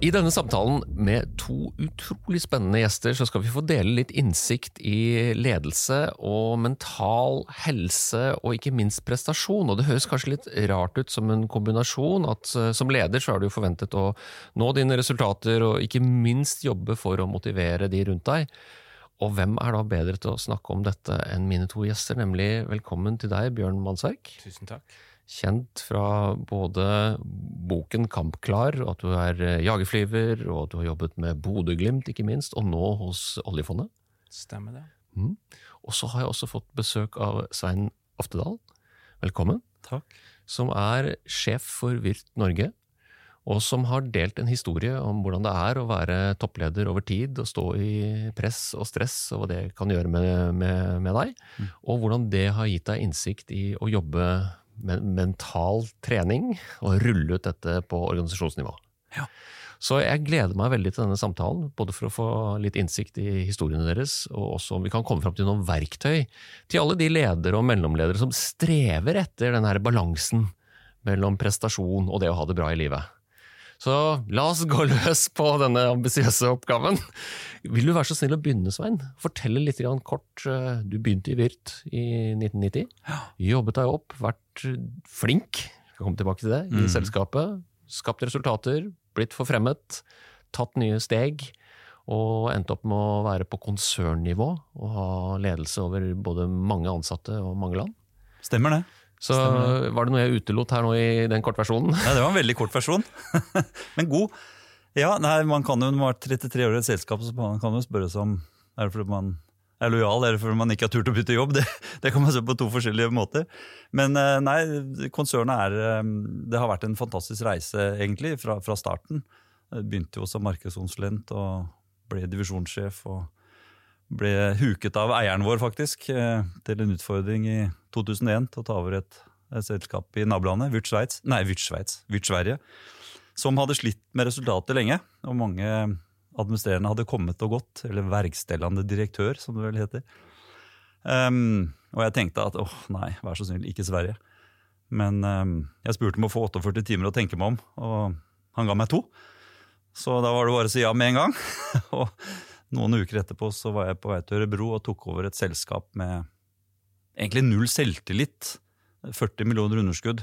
I denne samtalen med to utrolig spennende gjester så skal vi få dele litt innsikt i ledelse og mental helse og ikke minst prestasjon. Og det høres kanskje litt rart ut som en kombinasjon, at eh, som leder så er du forventet å nå dine resultater og ikke minst jobbe for å motivere de rundt deg. Og hvem er da bedre til å snakke om dette enn mine to gjester, nemlig velkommen til deg, Bjørn Mannsverk. Tusen takk. Kjent fra både boken Kampklar, og at du er eh, jagerflyver, og at du har jobbet med Bodø-Glimt, ikke minst, og nå hos oljefondet. Stemmer det. Mm. Og så har jeg også fått besøk av Svein Oftedal. Velkommen. Takk. Som er sjef for Virt Norge, og som har delt en historie om hvordan det er å være toppleder over tid, og stå i press og stress, og hva det kan gjøre med, med, med deg. Mm. Og hvordan det har gitt deg innsikt i å jobbe mental trening, og rulle ut dette på organisasjonsnivå. Ja. Så jeg gleder meg veldig til denne samtalen, både for å få litt innsikt i historiene deres, og også om vi kan komme fram til noen verktøy til alle de ledere og mellomledere som strever etter den her balansen mellom prestasjon og det å ha det bra i livet. Så la oss gå løs på denne ambisiøse oppgaven. Vil du være så snill å begynne, Svein? Fortelle litt kort. eh, Du begynte i Virt i 1990. Jobbet deg opp, vært flink, skal komme tilbake til det, i selskapet. Skapt resultater, blitt forfremmet, tatt nye steg. Og endte opp med å være på konsernnivå og ha ledelse over både mange ansatte og mange land. Stemmer det. Så var det noe jeg utelot her nå i den kortversjonen? Nei, det var en veldig kort versjon, men god. Ja, nei, man kan jo, Når man har 33 år i et selskap, så man kan jo spørre seg om er det fordi man er lojal, eller fordi man ikke har turt å bytte jobb. Det, det kan man se på to forskjellige måter. Men eh, nei, konsernet er eh, Det har vært en fantastisk reise, egentlig, fra, fra starten. Begynte jo som markedskonsulent og ble divisjonssjef. og ble huket av eieren vår, faktisk, eh, til en utfordring i 2001 til å ta over et, et selskap i nabolandet, Vyrt Sveits, nei, Vyrt Sveits, Vyrt Sverige, som hadde slitt med resultatet lenge. Og mange administrerende hadde kommet og gått, eller verkstellende direktør, som det vel heter. Um, og jeg tenkte at åh, nei, vær så snill, ikke Sverige. Men um, jeg spurte om å få 48 timer å tenke meg om, og han ga meg to. Så da var det bare å si ja med en gang. og noen uker etterpå så var jeg på vei til Ørebro og tok over et selskap med egentlig null selvtillit. 40 millioner underskudd.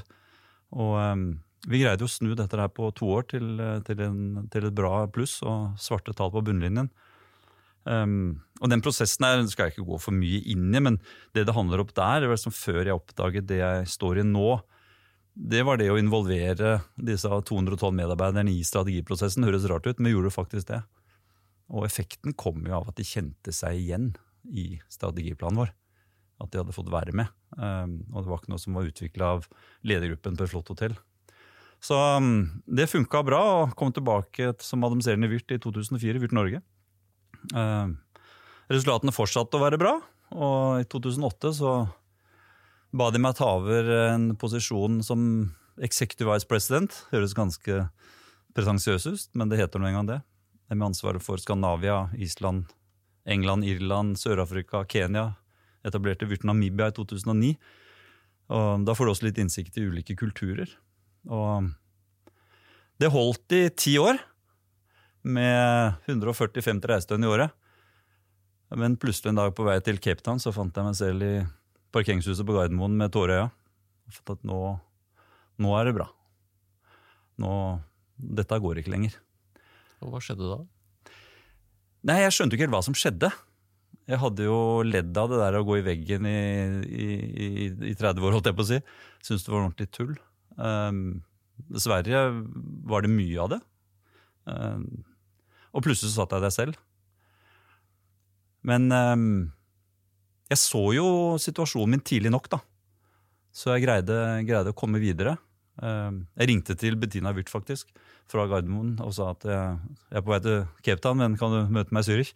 Og um, vi greide å snu dette her på to år til, eh, til, en, til et bra pluss og svarte tall på bunnlinjen. Um, og den prosessen her skal jeg ikke gå for mye inn i, men det det handler om der, det var liksom før jeg oppdaget det jeg står i nå, det var det å involvere disse 212 medarbeiderne i strategiprosessen. Høres rart ut, men gjorde faktisk det. Og effekten kom jo av at de kjente seg igjen i strategiplanen vår. At de hadde fått være med. Um, og det var ikke noe som var utvikla av ledergruppen på flott hotell. Så um, det funka bra, og kom tilbake som administrerende Vyrt i 2004, Vyrt Norge. Um, resultatene fortsatte å være bra, og i 2008 så ba de meg ta over en posisjon som executive vice president. Høres ganske pretensiøst ut, men det heter nå engang det. Med ansvaret for Skandinavia, Island, England, Irland, Sør-Afrika, Kenya. Etablerte Vyrt Namibia i 2009. Og da får du også litt innsikt i ulike kulturer. Og det holdt i ti år, med 140-50 reisedøgn i året. Men plutselig en dag på vei til Cape Town så fant jeg meg selv i parkeringshuset på Gardermoen med tårer i øya. Fant at nå, nå er det bra. Nå, dette går ikke lenger. Og hva skjedde da? Nei, jeg skjønte ikke helt hva som skjedde. Jeg hadde jo ledd av det der å gå i veggen i, i, i, i 30 år, holdt jeg på å si. Syns det var ordentlig tull. Um, dessverre var det mye av det. Um, og plutselig så satt jeg der selv. Men um, jeg så jo situasjonen min tidlig nok, da. Så jeg greide, greide å komme videre. Jeg ringte til Bettina Wirth, faktisk, fra Gardermoen og sa at jeg, jeg er på vei til Cape Town, men kan du møte meg i Zürich?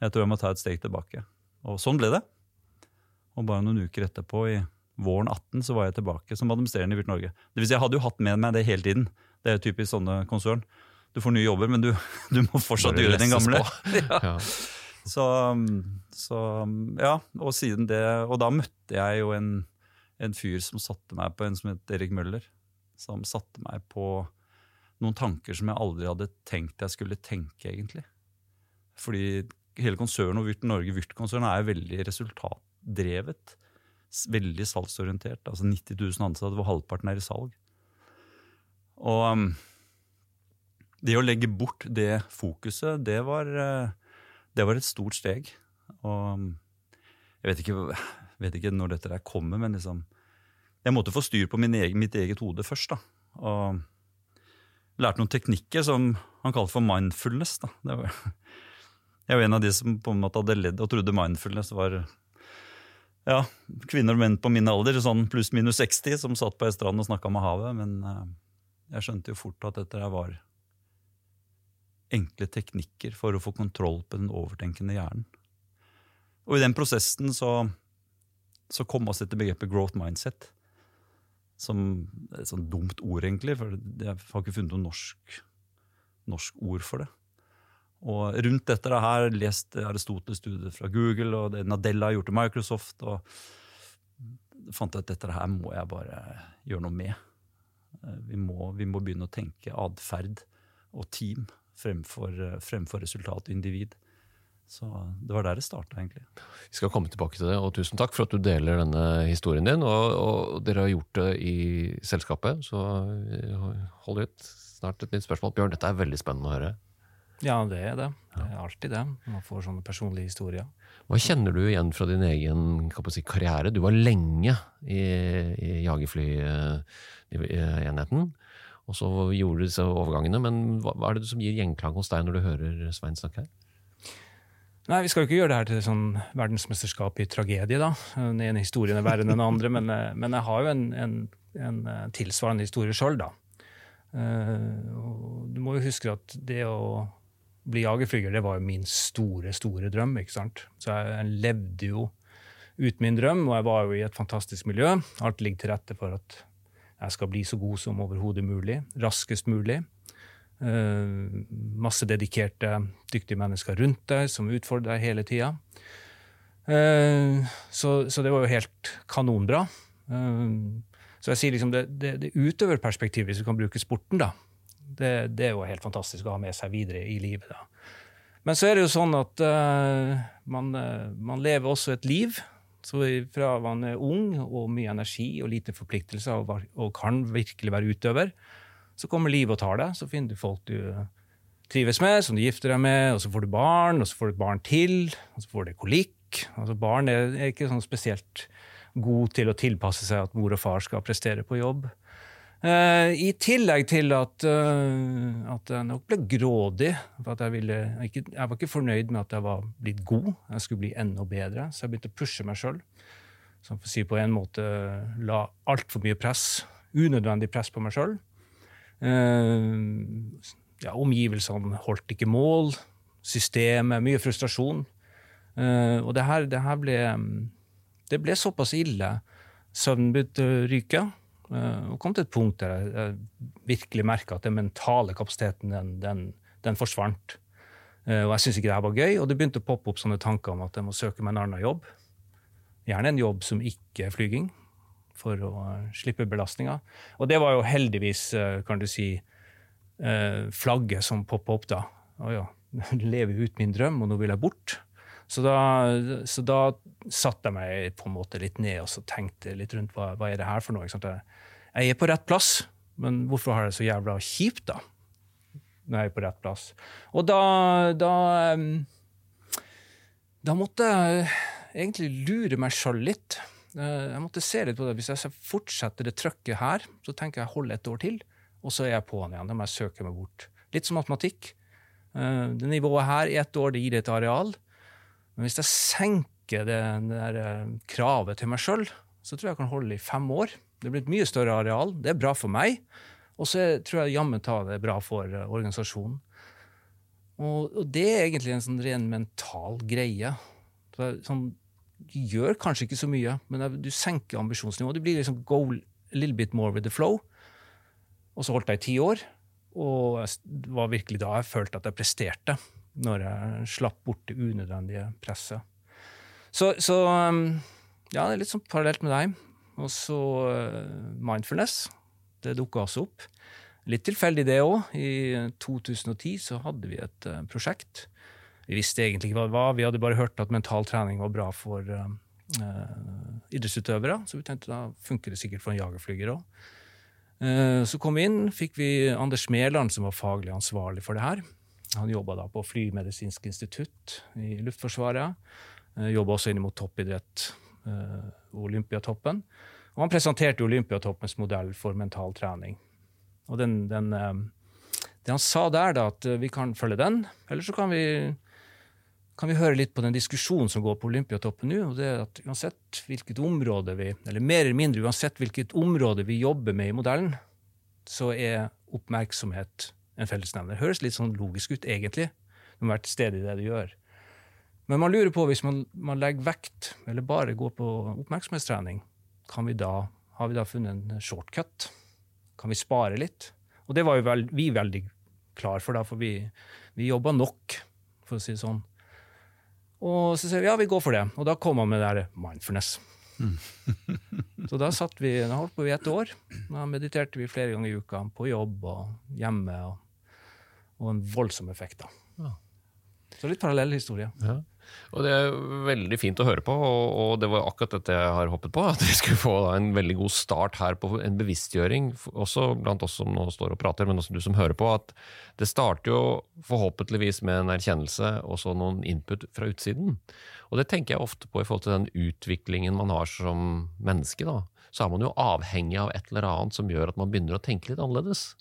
Jeg tror jeg må ta et steg tilbake. Og sånn ble det. Og bare noen uker etterpå, i våren 18 så var jeg tilbake som administrerende i Virt Norge. Det vil si, jeg hadde jo hatt med meg det hele tiden. Det er jo typisk sånne konsern. Du får nye jobber, men du, du må fortsatt gjøre din gamle. Ja. Så, så ja, og siden det Og da møtte jeg jo en, en fyr som satte meg på en som het Erik Møller. Som satte meg på noen tanker som jeg aldri hadde tenkt jeg skulle tenke, egentlig. Fordi hele konsernet og Vyrt Norge, Vyrt-konsernet, er veldig resultatdrevet. Veldig salgsorientert. Altså 90 000 ansatte, hvor halvparten er i salg. Og um, det å legge bort det fokuset, det var, eh, det var et stort steg. Og um, jeg vet ikke, vet ikke når dette der kommer, men liksom Jeg måtte få styr på egen, mitt eget hode først. da. Og lærte noen teknikker som han kalte for mindfulness. da. Det var, jeg var en av de som på en måte hadde ledd og trodde mindfulness var ja, kvinner og menn på min alder, sånn pluss-minus 60, som satt på ei strand og snakka med havet. Men eh, jeg skjønte jo fort at dette var enkle teknikker for å få kontroll på den overtenkende hjernen. Og i den prosessen så, så kom oss dette begrepet growth mindset. Som er et sånn dumt ord, egentlig, for jeg har ikke funnet noe norsk, norsk ord for det. Og rundt dette det her lest Aristoteles-studier fra Google, og det Nadella har gjort til Microsoft. og fant jeg at dette her må jeg bare gjøre noe med. Eh, Vi må, vi må begynne å tenke atferd og team fremfor, eh, fremfor resultat og individ. Så det var der det starta, egentlig. Vi skal komme tilbake til det, og tusen takk for at du deler denne historien din. Og, og dere har gjort det i selskapet, så hold ut. Snart et nytt spørsmål. Bjørn, dette er veldig spennende å høre. Ja, det er det. Det er alltid det. Man får sånne personlige historier. Hva kjenner du igjen fra din egen si, karriere? Du var lenge i, i jagerflyenheten. Og så gjorde du disse overgangene, men hva, hva er det som gir gjenklang hos deg når du hører Svein snakke her? Nei, Vi skal jo ikke gjøre det her til sånn verdensmesterskap i tragedie. da. Den ene historien er verre enn den andre, men, eh, men jeg har jo en, en, en eh, tilsvarende historie sjøl, da. Uh, du må jo huske at det å bli jagerflyger, det var jo min store, store drøm. ikke sant? Så jeg, levde jo ut min drøm, og jeg var jo i et fantastisk miljø. Alt ligger til rette for at jeg skal bli så god som overhodet mulig. Raskest mulig. Uh, masse dedikerte, dyktige mennesker rundt deg som utfordrer deg hele tida. Uh, så, så det var jo helt kanonbra. Uh, så jeg sier liksom det, det, det utøverperspektivet, hvis du kan bruke sporten, da, det, det er jo helt fantastisk å ha med seg videre i livet. da. Men så er det jo sånn at uh, man, uh, man lever også et liv. Så fra man er ung og mye energi og lite forpliktelser og, og kan virkelig være utøver, så kommer livet og tar deg. Så finner du folk du trives med, som du gifter deg med, og så får du barn, og så får du et barn til, og så får du kolikk. Altså Barn er, er ikke sånn spesielt god til å tilpasse seg at mor og far skal prestere på jobb. Eh, I tillegg til at, uh, at jeg nok ble grådig. For at jeg, ville, ikke, jeg var ikke fornøyd med at jeg var blitt god. Jeg skulle bli enda bedre, så jeg begynte å pushe meg sjøl. Som si på en måte la altfor mye press, unødvendig press på meg sjøl. ja, omgivelsene holdt ikke mål. Systemet, mye frustrasjon. Eh, og det her, det her ble Det ble såpass ille. Søvnen begynte å ryke. Eh, og kom til et punkt der jeg, virkelig merka at den mentale kapasiteten den, den, den forsvant. Eh, og jeg syntes ikke det her var gøy, og det begynte å poppe opp sånne tanker om at jeg må søke meg en annen jobb. Gjerne en jobb som ikke er flyging, for å eh, slippe belastninga. Og det var jo heldigvis, kan du si, flagget som poppa opp da. Å ja, lever ut min drøm, og nå vil jeg bort. Så da, så da satte jeg meg på en måte litt ned og tenkte litt rundt hva, hva er det her for noe. Jeg er på rett plass, men hvorfor har jeg det så jævla kjipt, da? Når jeg er på rett plass. Og da, da Da måtte jeg egentlig lure meg sjøl litt. Eh, Jeg måtte se litt på det. Hvis jeg fortsetter det trøkket her, så tenker jeg hold et år til, og så er jeg på'n igjen. Da må jeg søke meg bort. Litt som matematikk. Eh, Det nivået her i ett år det gir et areal. Men hvis jeg senker det, det der eh, kravet til meg sjøl, så tror jeg jeg kan holde i fem år. Det blir et mye større areal. Det er bra for meg. Og så tror jeg jammen ta det er bra for eh, organisasjonen. Og, og det er egentlig en sånn ren mental greie. Så, sånn gjør kanskje ikke så mye, men du senker ambisjonsnivået. Du blir liksom go a little bit more with the flow. Og så holdt jeg i ti år, og det var virkelig da jeg følte at jeg presterte. Når jeg slapp bort det unødvendige presset. Så, så um, ja, det er litt sånn parallelt med deg. Og så uh, mindfulness. Det dukka også opp. Litt tilfeldig, det òg. I 2010 så hadde vi et uh, prosjekt. Vi visste egentlig ikke hva det var. Vi hadde bare hørt at mental trening var bra for uh, idrettsutøvere. Så vi tenkte da funker det sikkert for en jagerflyger òg. Så kom vi inn, fikk vi Anders Mæland, som var faglig ansvarlig for det her. Han jobba da på Flymedisinsk institutt i Luftforsvaret. Jobba også inn mot toppidrett, Olympiatoppen. Og han presenterte Olympiatoppens modell for mental trening. Og den, den, det han sa der, da, at vi kan følge den, eller så kan vi kan vi høre litt på den diskusjonen som går på Olympiatoppen nå. og det er at uansett hvilket område vi, eller mer eller mindre uansett hvilket område vi jobber med i modellen, så er oppmerksomhet en fellesnevner. Det høres litt sånn logisk ut, egentlig. Du må være til stede i det du gjør. Men man lurer på, hvis man, man legger vekt, eller bare går på oppmerksomhetstrening, kan vi da, har vi da funnet en shortcut? Kan vi spare litt? Og det var jo vel, vi veldig klar for, da, for vi, vi jobba nok, for å si det sånn. Og så sier vi ja, vi går for det. Og da kom han med det der mindfulness. Mm. så da satt vi, da holdt på i et år. Da mediterte vi flere ganger i uka, på jobb og hjemme. Og, og en voldsom effekt, da. Ja. Så litt parallell historie. Ja. Og Det er veldig fint å høre på, og, det var akkurat dette jeg har hoppet på. At vi skulle få en veldig god start her på en bevisstgjøring, også blant oss som nå står og prater, men også du som hører på. At det starter jo forhåpentligvis med en erkjennelse og så noen input fra utsiden. Og det tenker jeg ofte på i forhold til den utviklingen man har som menneske. da. Så er man jo avhengig av et eller annet som gjør at man begynner å tenke litt annerledes.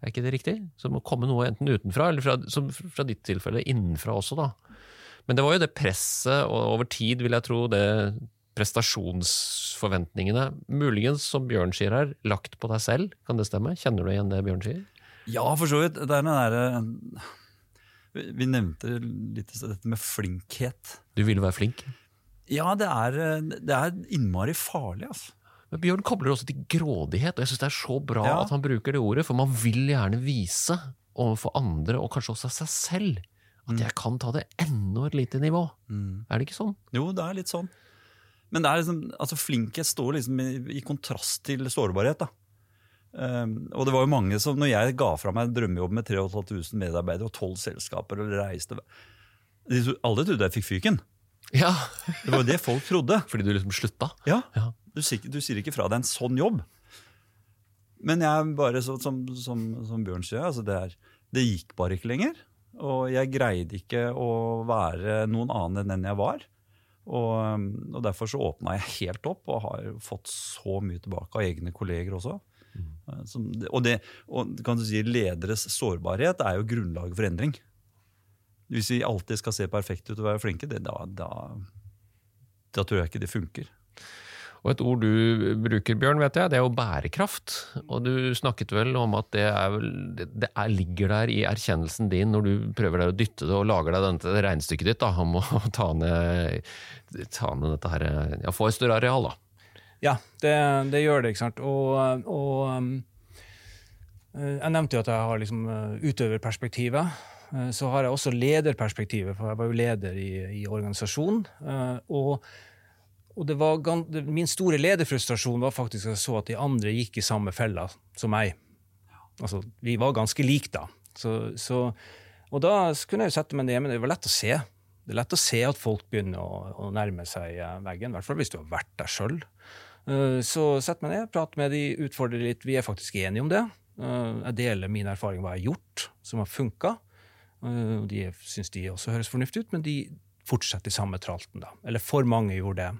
Er ikke det riktig? Så det må komme noe enten utenfra, eller fra, som fra ditt tilfelle innenfra også, da. Men det var jo det presset, og over tid vil jeg tro det prestasjonsforventningene, muligens, som Bjørn sier her, lagt på deg selv. Kan det stemme? Kjenner du igjen det Bjørn sier? Ja, for så vidt. Det er den derre Vi nevnte litt dette med flinkhet. Du vil være flink? Ja, det er, det er innmari farlig, altså. Men Bjørn kobler også til grådighet, og jeg syns det er så bra ja. at han bruker det ordet, for man vil gjerne vise overfor andre, og kanskje også seg selv, at mm. jeg kan ta det enda et lite nivå. Mm. Er det ikke sånn? Jo, det er litt sånn. Men det er liksom, altså flinkhet står liksom i, i kontrast til sårbarhet. da. Um, og det var jo mange som, når jeg ga fra meg en drømmejobb med 3500 medarbeidere og 12 selskaper og reiste Alle trodde jeg fikk fyken. Ja. det var jo det folk trodde. Fordi du liksom slutta? Ja. ja. Du, du, sier ikke fra deg en sånn jobb. Men jeg bare, så, som, som, som, Bjørn sier, altså det, er, det gikk bare ikke lenger. Og jeg greide ikke å være noen annen enn den jeg var. Og, og derfor så åpna jeg helt opp, og har fått så mye tilbake av egne kolleger også. Mm. Som, og, det, og kan du si, lederes sårbarhet er jo grunnlaget for endring. Hvis vi alltid skal se perfekte ut og være flinke, det, da, da, da tror jeg ikke det funker. Og et ord du bruker, Bjørn, vet jeg, det er jo bærekraft. Og du snakket vel om at det, er, det er, ligger der i erkjennelsen din når du prøver å dytte det og lager deg dette regnestykket ditt da, om å ta ned, ta ned dette her Ja, få et større areal, da. Ja, det, det, gjør det, ikke sant. Og, og um, jeg nevnte jo at jeg har liksom uh, utøverperspektivet. Uh, så har jeg også lederperspektivet, for jeg var jo leder i, i organisasjonen. Uh, og det var, min store lederfrustrasjon var faktisk at jeg så at de andre gikk i samme fella som meg. Altså, vi var ganske like da. Så, så, og da kunne jeg jo sette meg ned, men det var lett å se. Det er lett å se at folk begynner å, å nærme seg eh, veggen, i hvert fall hvis du har vært der sjøl. Eh, så sett meg ned, prat med de, utfordre litt. Vi er faktisk enige om det. Eh, jeg deler min erfaring hva jeg har gjort, som har funka. De syns de også høres fornuftig ut, men de fortsetter i samme tralten. da. Eller for mange gjorde det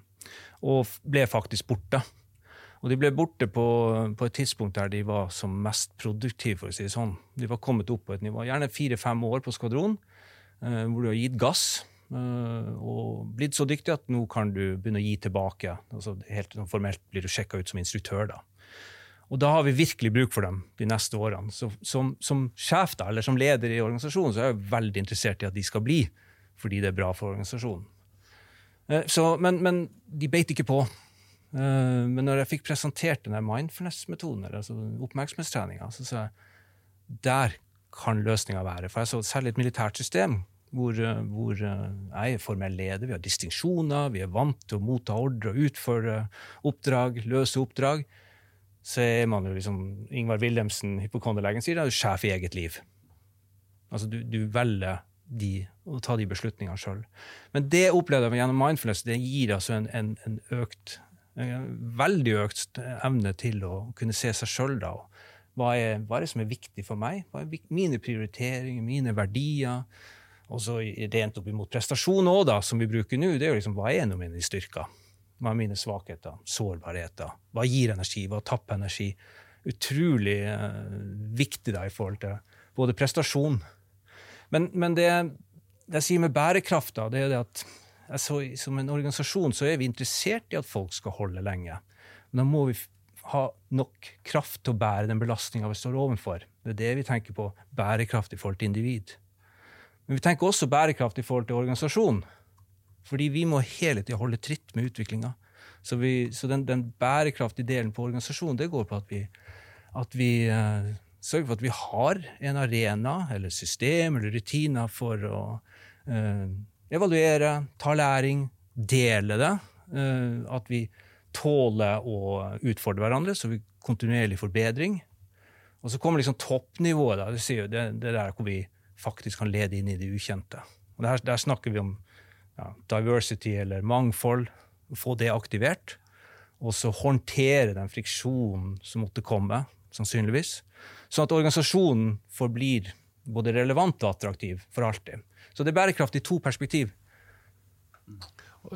og ble faktisk borte. Og de ble borte på, på, et tidspunkt der de var som mest produktive, for å si det sånn. De var kommet opp på et nivå, gjerne fire-fem år på skvadron, eh, hvor du har gitt gass. Eh, og blitt så dyktig at nå kan du begynne å gi tilbake. Altså, helt sånn formelt blir du sjekka ut som instruktør. da. Og da har vi virkelig bruk for dem de neste årene. Så, som, som, sjef da, eller som leder i organisasjonen så er jeg veldig interessert i at de skal bli, fordi det er bra for organisasjonen. Eh, Så, men, men de beit ikke på. Eh, Men når jeg fikk presentert denne mindfulness-metoden, altså oppmerksomhetstreninga, så sa jeg der kan løsninga være. For jeg så særlig et militært system hvor, eh, hvor jeg er formell leder, vi har distinksjoner, vi er vant til å motta ordre og utføre oppdrag, løse oppdrag. Så er man jo liksom Ingvar Wilhelmsen, hypokonderlegen, sier det er sjef i eget liv. Altså du, du velger de, og ta de beslutningene sjøl. Men det opplevde jeg gjennom mindfulness. Det gir altså en, en, en økt en veldig økt evne til å kunne se seg sjøl, da. Hva er, hva er det som er viktig for meg? Hva er mine prioriteringer, mine verdier? Og så rent opp imot prestasjon òg, da, som vi bruker nå. Det er jo liksom hva er nå mine styrker? Hva er mine svakheter? Sårbarheter? Hva gir energi? Hva tapper energi? Utrolig uh, viktig da i forhold til både prestasjon men, men det, det jeg sier med bærekraft, da, det er det at altså, som en organisasjon så er vi interessert i at folk skal holde lenge. Men da må vi ha nok kraft til å bære den belastninga vi står overfor. Det er det vi tenker på bærekraft i forhold til individ. Men vi tenker også bærekraft i forhold til organisasjon. Fordi vi må hele tida holde tritt med utviklinga. Så, vi, så den, den bærekraftige delen på organisasjonen, det går på at vi, at vi sørger for at vi har en arena eller system eller rutiner for å eh, evaluere, ta læring, dele det. eh, at vi tåler å utfordre hverandre, så vi kontinuerlig forbedring. Og så kommer liksom toppnivået. Da. Det, sier det, det der hvor vi faktisk kan lede inn i det ukjente. Og der, der snakker vi om ja, diversity eller mangfold. Få det aktivert. Og så håndtere den friksjonen som måtte komme, sannsynligvis. Sånn at organisasjonen forblir både relevant og attraktiv for alltid. Så det er bærekraft i to perspektiv.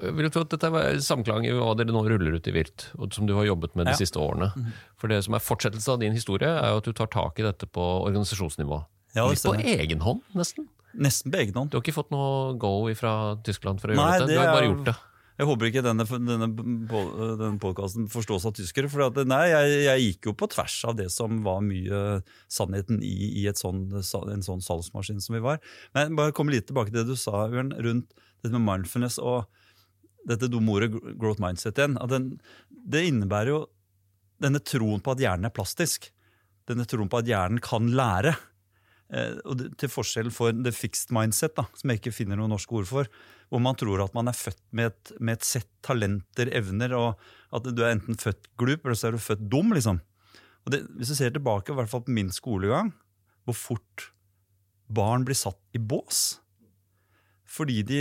Jeg vil tro at dette er samklang i hva dere nå ruller ut i Virt, og som du har jobbet med de Ja. siste årene. For det som er fortsettelse av din historie, er jo at du tar tak i dette på organisasjonsnivå. Ja, Litt på egen hånd, nesten. Nesten på egen hånd. Du har ikke fått noe go fra Tyskland for å Nei, gjøre dette, du har bare gjort det. Jeg håper ikke denne, denne, denne podkasten forstås av tyskere. For at, nei, jeg, jeg gikk jo på tvers av det som var mye sannheten i, i et sånn, en sånn salgsmaskin som vi var. Men bare komme litt tilbake til det du sa, Ørn, rundt dette med mindfulness og dette dumme ordet growth mindset igjen. Den, det innebærer jo denne troen på at hjernen er plastisk. Denne troen på at hjernen kan lære. Eh, og til forskjell for the fixed mindset, da, som jeg ikke finner noe norsk ord for, hvor man tror at man er født med et, med et sett talenter, evner, og at du er enten født glup eller så er du født dum. liksom. Og det, hvis du ser tilbake, hvert fall på min skolegang, hvor fort barn blir satt i bås. Fordi de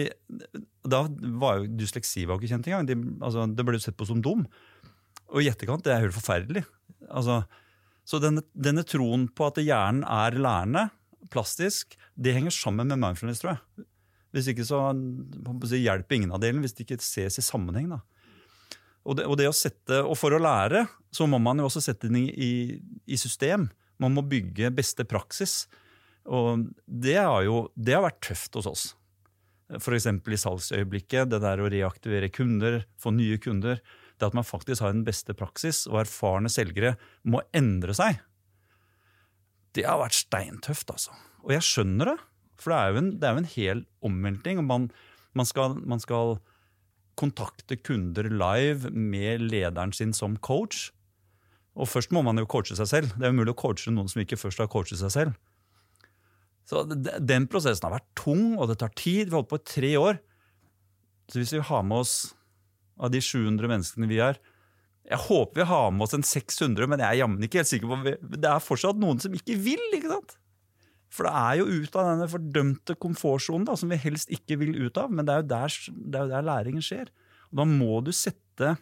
Da var jo dysleksi var ikke kjent engang. De, altså, det ble jo sett på som dum. Og i etterkant, det er helt forferdelig. Altså, så denne, denne troen på at hjernen er lærende, plastisk, det henger sammen med mindfulness, tror jeg. Hvis ikke så si, hjelper ingen av delene, hvis det ikke ses i sammenheng. da. Og, det, og, det sette, og for å lære, så må man jo også sette det i, i system. Man må bygge beste praksis. Og det har jo det har vært tøft hos oss. F.eks. i salgsøyeblikket, det der å reaktivere kunder, få nye kunder. Det at man faktisk har den beste praksis, og erfarne selgere må endre seg. Det har vært steintøft, altså. Og jeg skjønner det. For det er jo en, er jo en hel omveltning. og Man, man, skal, man skal kontakte kunder live med lederen sin som coach. Og først må man jo coache seg selv. Det er jo mulig å coache noen som ikke først har coachet seg selv. Så Den prosessen har vært tung, og det tar tid. Vi har holdt på i tre år. Så hvis vi har med oss av de 700 menneskene vi er Jeg håper vi har med oss en 600, men jeg er jammen ikke helt sikker på Det er fortsatt noen som ikke vil, ikke sant? For det er jo ut av denne fordømte komfortsonen som vi helst ikke vil ut av, men det er jo der, er jo der læringen skjer. Og da må du sette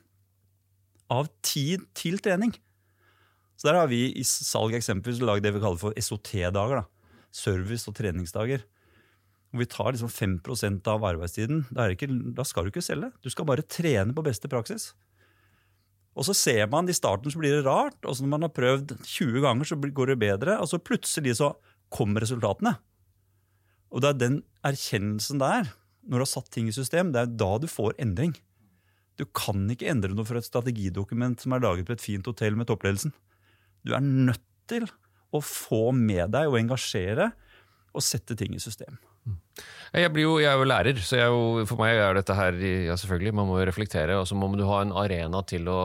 av tid til trening. Så der har vi i salg eksempelvis lagd det vi kaller for SOT-dager. da. Service- og treningsdager. Hvor vi tar liksom 5% av arbeidstiden. Da, ikke, da skal du ikke selge. Du skal bare trene på beste praksis. Og så ser man i starten så blir det rart, og så når man har prøvd 20 ganger, så går det bedre, og så plutselig så kommer resultatene. Og det er den erkjennelsen der, når du har satt ting i system, det er da du får endring. Du kan ikke endre noe for et strategidokument som er laget på et fint hotell med toppledelsen. Du er nødt til å få med deg og engasjere og sette ting i system. Jeg, blir jo, jeg er jo lærer, så jeg jo, for meg er dette her ja selvfølgelig, Man må jo reflektere, og så må du ha en arena til å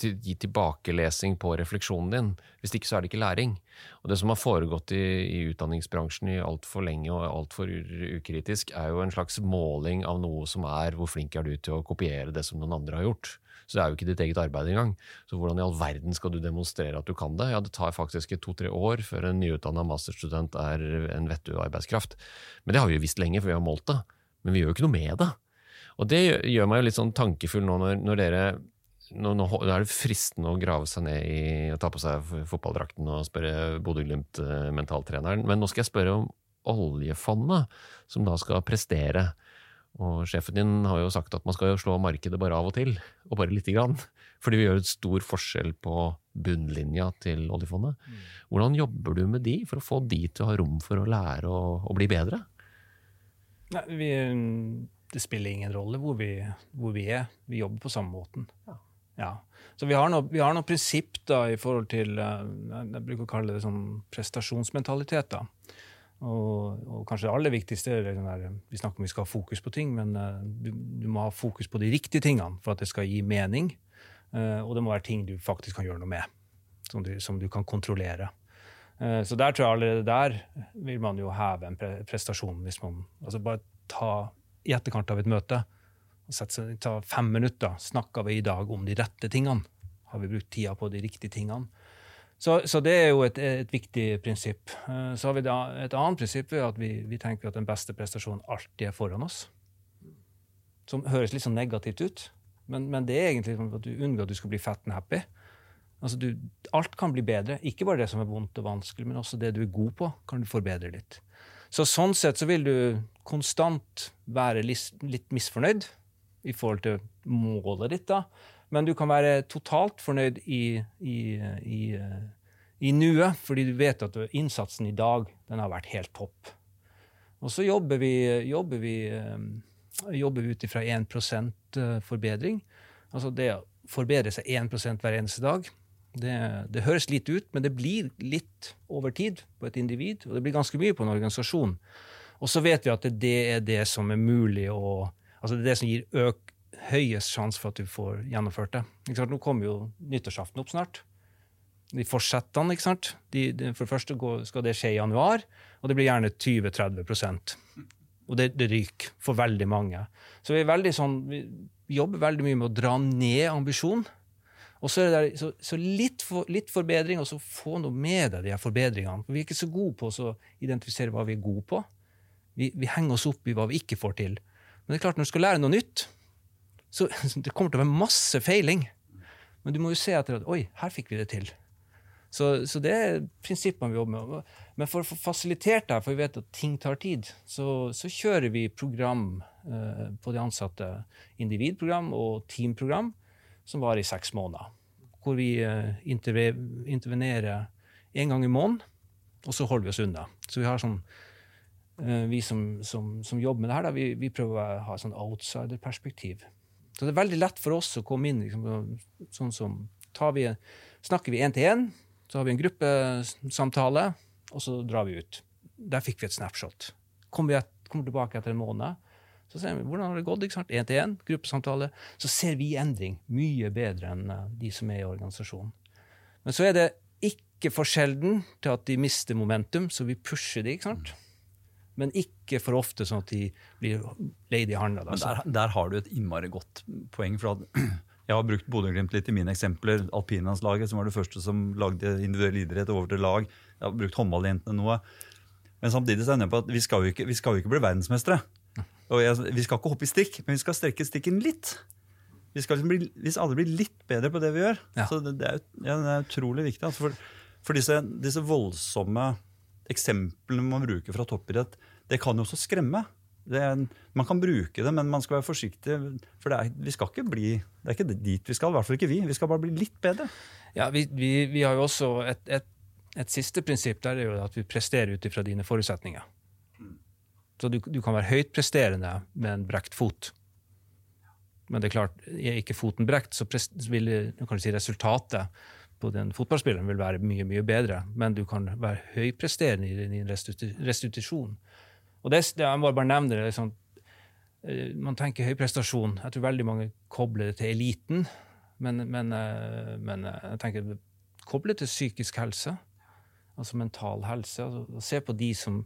til, gi tilbakelesing på refleksjonen din. Hvis ikke så er det ikke læring. Og Det som har foregått i, i utdanningsbransjen i altfor lenge og altfor ukritisk, er jo en slags måling av noe som er hvor flink er du til å kopiere det som noen andre har gjort. Så det er jo ikke ditt eget arbeid engang. Så hvordan i all verden skal du demonstrere at du kan det? Ja, det tar faktisk to-tre år før en nyutdanna masterstudent er en vettug arbeidskraft. Men det har vi jo visst lenge, for vi har målt det. Men vi gjør jo ikke noe med det. Og det gjør meg jo litt sånn tankefull nå når, når dere nå, nå, er det fristende å grave seg ned i å ta på seg fotballdrakten og spørre Bodø-Glimt-mentaltreneren, men nå skal jeg spørre om oljefondet, som da skal prestere. Og sjefen din har jo sagt at man skal jo slå markedet bare av og til, og bare lite grann. Fordi vi gjør et stor forskjell på bunnlinja til oljefondet. Hvordan jobber du med de for å få de til å ha rom for å lære og, og bli bedre? Nei, vi, det spiller ingen rolle hvor vi, hvor vi, er. Vi jobber på samme måten. Ja. ja. Så vi har noe, vi har noe prinsipp da, i forhold til eh, Jeg bruker å kalle det sånn prestasjonsmentalitet. da. Og, og, kanskje det aller viktigste er der, Vi snakker om vi skal ha fokus på ting, men uh, du, du, må ha fokus på de riktige tingene for at det skal gi mening. Uh, og det må være ting du faktisk kan gjøre noe med, som du, som du kan kontrollere. Uh, så der tror jeg allerede der vil man jo heve en pre prestasjon. hvis man, altså Bare ta i etterkant av et møte sette, ta fem minutter. Snakker vi i dag om de rette tingene? Har vi brukt tida på de riktige tingene? Så, så, det er jo et, et, viktig prinsipp. Eh, så har vi da et annet prinsipp ved at vi, vi, tenker at den beste prestasjonen alltid er foran oss. Som høres litt sånn negativt ut, men, men det er egentlig at du unngår at du skal bli fat and happy. Altså du, alt kan bli bedre. Ikke bare det som er vondt og vanskelig, men også det du er god på, kan du forbedre litt. Så sånn sett så vil du konstant være litt, litt misfornøyd i forhold til målet ditt. da, men du kan være totalt fornøyd i, i, i, i nuet, fordi du vet at innsatsen i dag den har vært helt topp. Og så jobber vi, jobber vi, eh, jobber ut ifra 1% eh, forbedring. Altså det å forbedre seg 1% hver eneste dag. Det, det, høres litt ut, men det blir litt over tid på et individ. Og det blir ganske mye på en organisasjon. Og så vet vi at det er det som er mulig å Altså det er det som gir øk, høyest sjanse for at du får gjennomført det. Nå kommer jo nyttårsaften opp snart. De fortsettene, ikke sant? De, de, for det første går, skal det skje i januar, og det blir gjerne 20-30 Og det, det, ryker for veldig mange. Så vi, veldig sånn, vi jobber veldig mye med å dra ned ambisjonen. Og så, er det så, så litt, for, litt, forbedring, og så få noe med deg de her forbedringene. For vi er ikke så gode på å identifisere hva vi er gode på. Vi, vi henger oss opp i hva vi ikke får til. Men det er klart, når du skal lære noe nytt, så det kommer til å være masse feiling. Men du må jo se etter at Oi, her fikk vi det til. Så, så det er prinsippene vi jobber med. Men for å få fasilitert det, for vi vet at ting tar tid, så, så kjører vi program eh, på de ansatte. Individprogram og teamprogram som varer i seks måneder. Hvor vi eh, intervenerer én gang i måneden, og så holder vi oss unna. Så vi har sånn eh, vi som, som, som, jobber med det her, da, vi, vi prøver å ha sånn outsider-perspektiv. Så det er veldig lett for oss å komme inn liksom, sånn som vi, Snakker vi én til én, så har vi en gruppesamtale, og så drar vi ut. Der fikk vi et snapshot. Kommer vi et, kommer tilbake etter en måned, så ser vi hvordan har det gått. Én til én, gruppesamtale. Så ser vi endring mye bedre enn eh, de som er i organisasjonen. Men så er det ikke for sjelden til at de mister momentum, så vi pusher de, ikke sant? Men ikke for ofte sånn at de blir leid i handa. Altså. der, der, har du et innmari godt poeng. for at Jeg har brukt Bodø-Glimt litt i mine eksempler. Alpinlandslaget, som var det første som lagde individuell idrett over til lag. Jeg har brukt håndballjentene noe. Men samtidig så er jeg på at vi skal jo ikke, vi skal jo ikke bli verdensmestere. Jeg, vi skal ikke hoppe i stikk, men vi skal strekke stikken litt. Vi skal liksom bli, hvis alle blir litt bedre på det vi gjør. Ja. Så det, det, er, ja, det, er, utrolig viktig. Altså for, for disse, disse voldsomme eksemplene man bruker fra toppidrett, det kan jo også skremme. Er, man kan bruke det, men man skal være forsiktig. For det er, vi skal ikke bli, det er ikke dit vi skal. I hvert fall ikke vi. Vi skal bare bli litt bedre. Ja, Vi, vi, vi har jo også et, et, et, siste prinsipp der er jo at vi presterer ut ifra dine forutsetninger. Så du, du kan være høyt presterende med en brekt fot. Men det er klart, er ikke foten brekt, så vil si, resultatet på den fotballspilleren vil være mye mye bedre, men du kan være høypresterende i din restitusjon. Og det, jeg må bare nevne det. Sånn, eh, man tenker høy prestasjon. Jeg tror veldig mange kobler det til eliten. Men, men, eh, men eh, jeg tenker koble til psykisk helse. Altså mental helse. Altså, se på de som,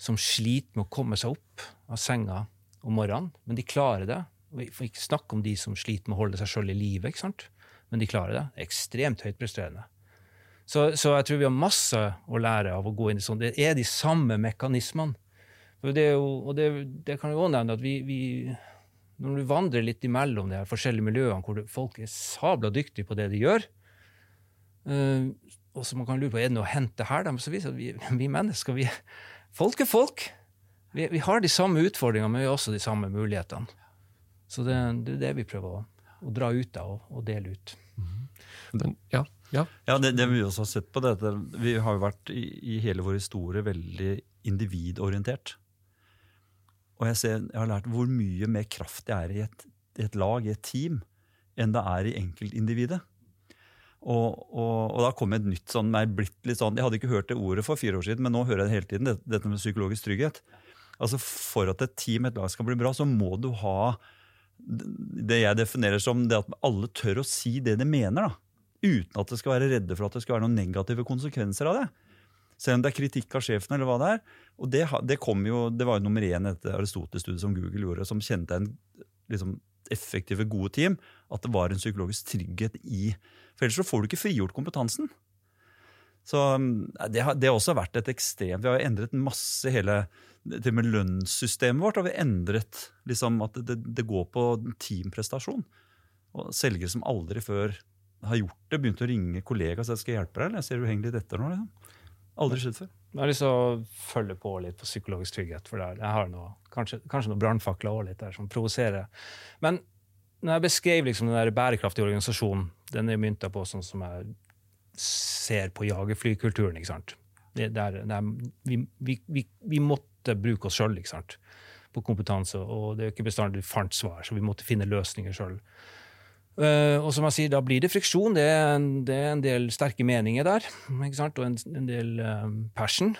som sliter med å komme seg opp av senga om morgenen, men de klarer det. Får ikke snakke om de som sliter med å holde seg sjøl i live, ikke sant? Men de klarer det. Ekstremt høyt presterende. Så, så, jeg tror vi har masse å lære av å gå inn i sånn. Det er de samme mekanismene. Det, jo, og det, det kan jo òg nevne at vi, vi, Når du vandrer litt imellom de her forskjellige miljøene hvor folk er sabla dyktige på det de gjør uh, og så man kan lure på er det noe å hente her, da, så viser at vi, vi mennesker vi, Folk er folk. Vi, vi, har de samme utfordringene, men vi har også de samme mulighetene. Så det, det er det vi prøver å, å dra ut av og, og dele ut. Den, ja, ja. Ja, det, det vi også har sett på dette, Vi har jo vært i, i hele vår historie veldig individorientert. Og jeg, ser, jeg har lært hvor mye mer kraft det er i et, i et lag, i et team, enn det er i enkeltindividet. Og, og, og, da kom et nytt sånn, nei, blitt litt sånn, Jeg hadde ikke hørt det ordet for fire år siden, men nå hører jeg det hele tiden. Det, dette med psykologisk trygghet. Altså For at et team, et lag, skal bli bra, så må du ha det jeg definerer som det at alle tør å si det de mener. da, Uten at det skal være redde for at det skal være noen negative konsekvenser av det. Selv om det er kritikk av sjefen. eller hva Det er. Og det, det, jo, det var jo nummer én etter Aristoteles-studiet som Google gjorde, som kjente en liksom, effektive, gode team. At det var en psykologisk trygghet i For ellers så får du ikke frigjort kompetansen. Så det har, det har også vært et ekstremt Vi har endret masse hele til og med lønnssystemet vårt. har vi endret liksom, at det, det, går på teamprestasjon. Og Selgere som aldri før har gjort det, begynte å ringe kollegaer og si skal jeg hjelpe deg. eller jeg ser du henger litt etter nå. Liksom. Aldri skjedd før. Jeg har lyst til å følge på litt på psykologisk trygghet. for. Jeg har noe, Kanskje, kanskje noen brannfakler litt der som provoserer. Men når jeg beskrev liksom den der bærekraftige organisasjonen, den er mynta på sånn som jeg ser på jagerflykulturen. ikke sant? Vi, vi, vi, vi, måtte bruke oss sjøl på kompetanse, og det er jo ikke bestandig fant svar, så vi måtte finne løsninger sjøl. Uh, og som jeg sier, da blir det friksjon. Det er en, det er en del sterke meninger der, og en, en del um, passion.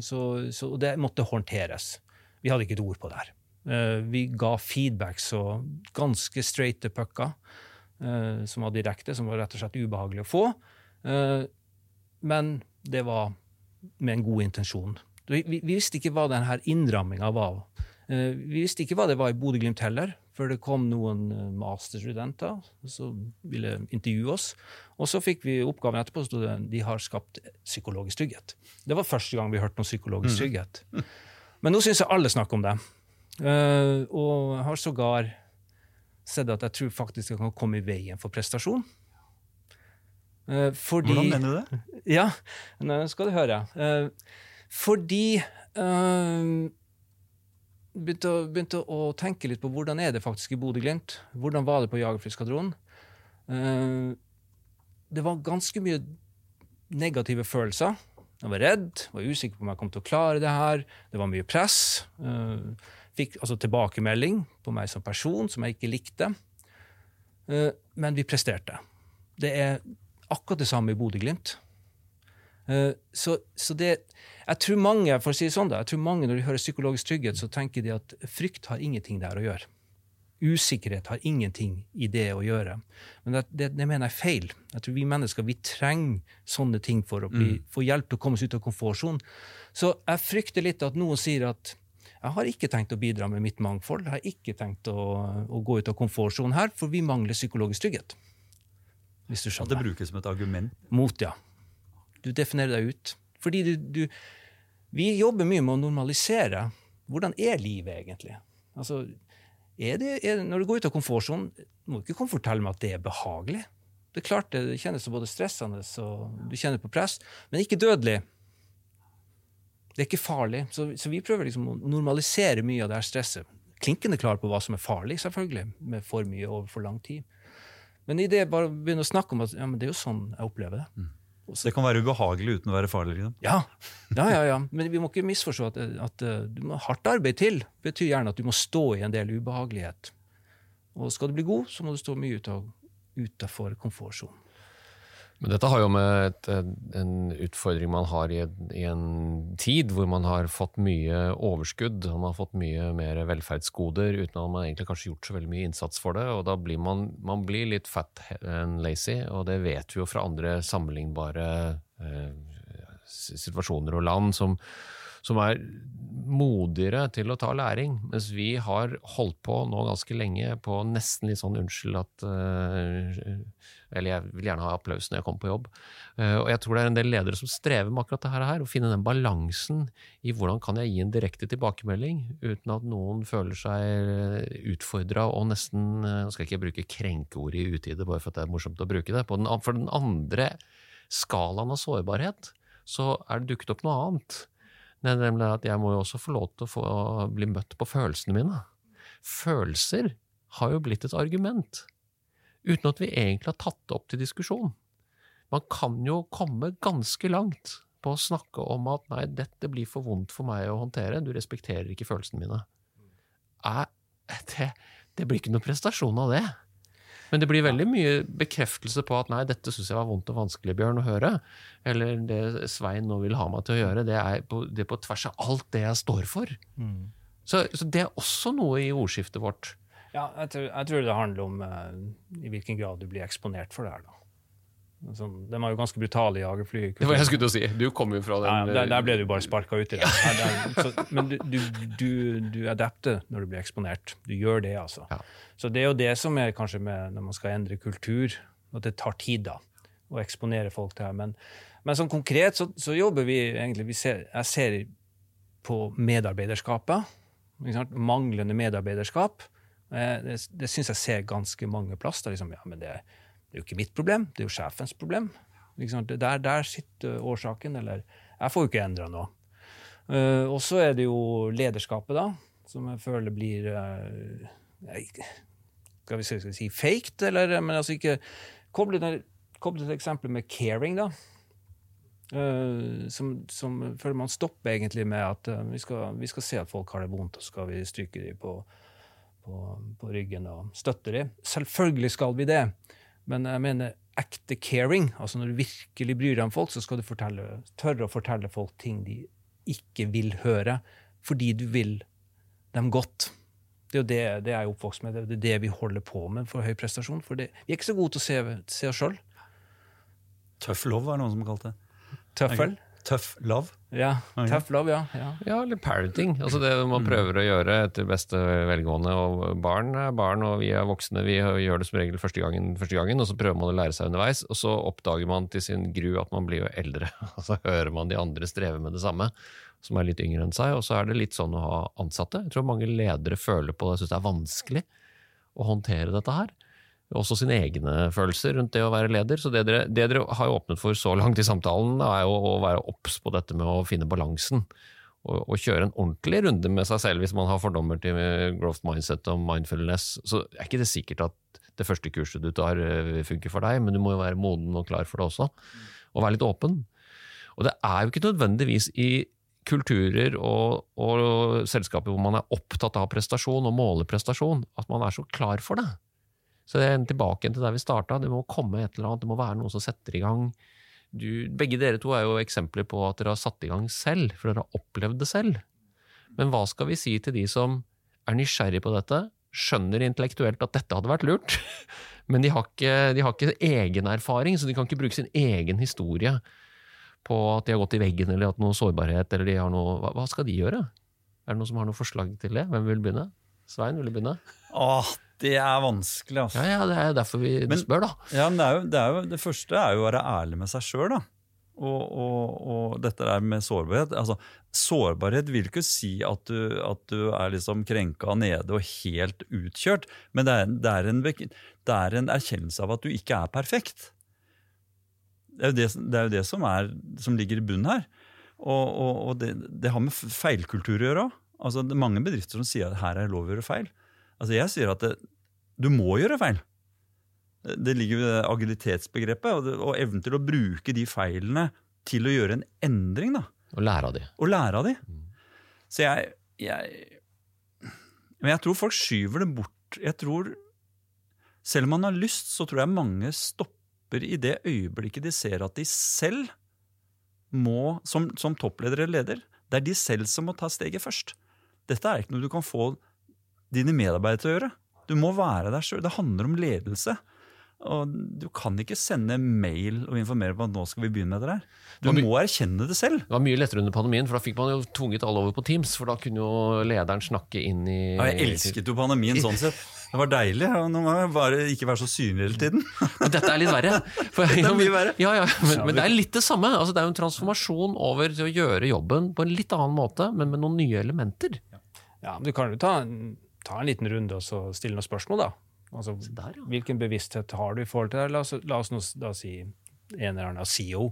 Så, så, det måtte håndteres. Vi hadde ikke et ord på det her. Uh, vi ga feedback så ganske straighte pucker, uh, som var direkte, som var rett og slett ubehagelig å få. men det var med en god intensjon. Vi, vi, vi visste ikke hva denne innramminga var. vi visste ikke hva det var i Bodø-Glimt heller før det kom noen eh, masterstudenter som ville intervjue oss. Og så fikk vi oppgaven etterpå, det de har skapt psykologisk trygghet. Det var første gang vi hørte om psykologisk mm. trygghet. Men nå syns jeg alle snakker om det. Uh, og jeg har sågar sett at jeg tror faktisk det kan komme i veien for prestasjon. Fordi, Hvordan mener du det? Ja, nå skal du høre. Fordi begynte, å, begynte å tenke litt på hvordan er det faktisk i Bodø-Glimt. Hvordan var det på Jagerflyskvadronen? Uh, det var ganske mye negative følelser. Jeg var redd, var usikker på om jeg kom til å klare det her. Det var mye press. Uh, fikk altså tilbakemelding på meg som person som jeg ikke likte. Uh, men vi presterte. Det er akkurat det samme i Bodø-Glimt. Uh, så, så, det jeg tror mange for å si det sånn da, jeg tror mange når de hører psykologisk trygghet, så tenker de at frykt har ingenting der å gjøre. Usikkerhet har ingenting i det å gjøre. Men det, det, det mener jeg er feil. Jeg tror Vi mennesker vi trenger sånne ting for å bli, mm. få hjelp til å komme oss ut av komfortsonen. Så jeg frykter litt at noen sier at jeg har ikke tenkt å bidra med mitt mangfold. Jeg har ikke tenkt å, å gå ut av komfortsonen her, for vi mangler psykologisk trygghet. Hvis du skjønner. At det brukes som et argument? Mot, ja. Du definerer deg ut. Fordi du, du, vi jobber mye med å normalisere. Hvordan er livet egentlig? Altså, er det, er, når du går ut av komfortsonen, må du ikke komme fortelle meg at det er behagelig. Det er klart det, det kjennes både stressende og du kjenner på press, men ikke dødelig. Det er ikke farlig. Så, så vi prøver liksom å normalisere mye av det her stresset. Klinkende klar på hva som er farlig, selvfølgelig, med for mye over for lang tid. Men i det bare begynne å snakke om at ja, det er jo sånn jeg opplever det. Mm. Så det kan være ubehagelig uten å være farlig? Liksom. Ja. ja, ja, ja. Men vi må ikke misforstå at, at du må, hardt arbeid til betyr gjerne at du må stå i en del ubehagelighet. Og skal du bli god, så må du stå mye utafor komfortsonen. Men dette har jo med et, en utfordring man har i i en tid hvor man har fått mye overskudd, man har fått mye mer velferdsgoder uten at man egentlig kanskje gjort så veldig mye innsats for det. og Da blir man, man blir litt fat and lazy, og det vet vi jo fra andre sammenlignbare eh, situasjoner og land som, som er modigere til å ta læring, mens vi har holdt på nå ganske lenge på nesten litt sånn unnskyld at uh, Eller jeg vil gjerne ha applaus når jeg kommer på jobb. Uh, og jeg tror det er en del ledere som strever med akkurat det her, å finne den balansen i hvordan kan jeg gi en direkte tilbakemelding uten at noen føler seg utfordra og nesten uh, Nå skal jeg ikke bruke krenkeord i utide bare for at det er morsomt å bruke det. Den, for den andre skalaen av sårbarhet så er det dukket opp noe annet. Nemlig at jeg må jo også få lov til å få bli møtt på følelsene mine. Følelser har jo blitt et argument, uten at vi egentlig har tatt det opp til diskusjon. Man kan jo komme ganske langt på å snakke om at nei, dette blir for vondt for meg å håndtere, du respekterer ikke følelsene mine. Eh, det, det blir ikke noe prestasjon av det. Men det blir veldig mye bekreftelse på at nei, dette syns jeg var vondt og vanskelig, Bjørn, å høre. Eller det Svein nå vil ha meg til å gjøre, det er på, det er på tvers av alt det jeg står for. Mm. Så, så, det er også noe i ordskiftet vårt. Ja, jeg tror, jeg tror det handler om uh, i hvilken grad du blir eksponert for det her. da. Altså, de var jo ganske brutale jagerfly. Det var jeg skulle til å si. Du kom jo fra den ja, der, der, ble du bare sparka ut i det. Så, men du, du, du, du adapter når du blir eksponert. Du gjør det, altså. Ja. Så det er jo det som er kanskje med når man skal endre kultur, at det tar tid da, å eksponere folk til det. Men, men sånn konkret så, så, jobber vi egentlig vi ser, Jeg ser på medarbeiderskapet. Manglende medarbeiderskap. Eh, det, det syns jeg ser ganske mange plass. Liksom, ja, men det det er jo ikke mitt problem, det er jo sjefens problem. Der, der, sitter årsaken. Eller jeg får jo ikke endra noe. Uh, og så er det jo lederskapet, da, som jeg føler blir uh, skal, vi, si faked, eller Men altså ikke Koble til eksempelet med caring, da. Uh, som, som føler man stopper egentlig med at vi skal, vi, skal, se at folk har det vondt, og så skal vi stryke dem på, på, på ryggen og støtte dem. Selvfølgelig skal vi det. Men jeg mener ekte caring. altså Når du virkelig bryr deg om folk, så skal du fortelle, tørre å fortelle folk ting de ikke vil høre, fordi du vil dem godt. Det er jo det, det jeg er oppvokst med, det er det vi holder på med for høy prestasjon. For det, vi er ikke så gode til å se, se oss sjøl. Tøff love var det noen som kalte det. Tøffel? Tough love? Ja, tough love, ja. ja. ja eller parenting. Altså det man prøver å gjøre etter beste velgående. og Barn er barn, og vi er voksne. Vi gjør det som regel første gangen, første gangen, og så prøver man å lære seg underveis. Og så oppdager man til sin gru at man blir jo eldre. Og så hører man de andre streve med det samme, som er litt yngre enn seg. Og så er det litt sånn å ha ansatte. Jeg tror mange ledere føler på det, syns det er vanskelig å håndtere dette her også sine egne følelser rundt det å være leder. Så det dere, det dere har åpnet for så langt i samtalen, er jo å være obs på dette med å finne balansen. Og, og, kjøre en ordentlig runde med seg selv hvis man har fordommer til growth mindset og mindfulness. Så er ikke det sikkert at det første kurset du tar eh, funker for deg, men du må jo være moden og klar for det også. Og være litt åpen. Og det er jo ikke nødvendigvis i kulturer og, og selskaper hvor man er opptatt av prestasjon og måler prestasjon, at man er så klar for det. Så det er tilbake til der vi starta. Det må komme et eller annet, det må være noe som setter i gang. Du, begge dere to er jo eksempler på at dere har satt i gang selv, for dere har opplevd det selv. Men hva skal vi si til de som er nysgjerrig på dette, skjønner intellektuelt at dette hadde vært lurt, men de har ikke, de har ikke egen erfaring, så de kan ikke bruke sin egen historie på at de har gått i veggen eller hatt noe sårbarhet, eller de har noe hva, hva skal de gjøre? Er det noen som har noe forslag til det? Hvem vil begynne? Svein, vil du begynne? Åh, det er vanskelig, altså. Ja, ja, Det er derfor vi men, spør, da. Ja, men det, er jo, det, er jo, det, første er jo å være ærlig med seg sjøl, da. Og, og, og, dette der med sårbarhet altså, Sårbarhet vil ikke si at du, at du er liksom krenka nede og helt utkjørt, men det er, det, er en, det er, en, erkjennelse av at du ikke er perfekt. Det er jo det, er jo som, som, ligger i bunnen her. Og, og det, har med feilkultur å gjøre òg. Altså, det er mange bedrifter som sier at her er lov å gjøre feil. Altså Jeg sier at det, du må gjøre feil. Det ligger i agilitetsbegrepet og, og evnen til å bruke de feilene til å gjøre en endring. da. Og lære av de. Og lære av de. Mm. Så jeg, jeg, Men jeg tror folk skyver det bort. Jeg tror, Selv om man har lyst, så tror jeg mange stopper i det øyeblikket de ser at de selv må, som, som toppleder eller leder, det er de selv som må ta steget først. Dette er ikke noe du kan få dine medarbeidere til å gjøre. Du må være der sjøl. Det handler om ledelse. Og Du kan ikke sende mail og informere på at nå skal vi begynne med det der. Du må erkjenne det selv. Det var mye lettere under pandemien, for da fikk man jo tvunget alle over på Teams. For da kunne jo lederen snakke inn i Ja, jeg elsket jo pandemien sånn sett. Det var deilig. ja, Nå må jeg bare ikke være så synlig hele tiden. Men dette er litt verre. For, Dette er mye verre. Ja, ja, men, men det er litt det samme. Altså, det er jo en transformasjon over til å gjøre jobben på en litt annen måte, men med noen nye elementer. Ja, men Du kan jo ta en, ta en liten runde og så stille noen spørsmål, da. Altså, der, ja. Hvilken bevissthet har du i forhold til det? La oss, la oss nå da si en eller annen CEO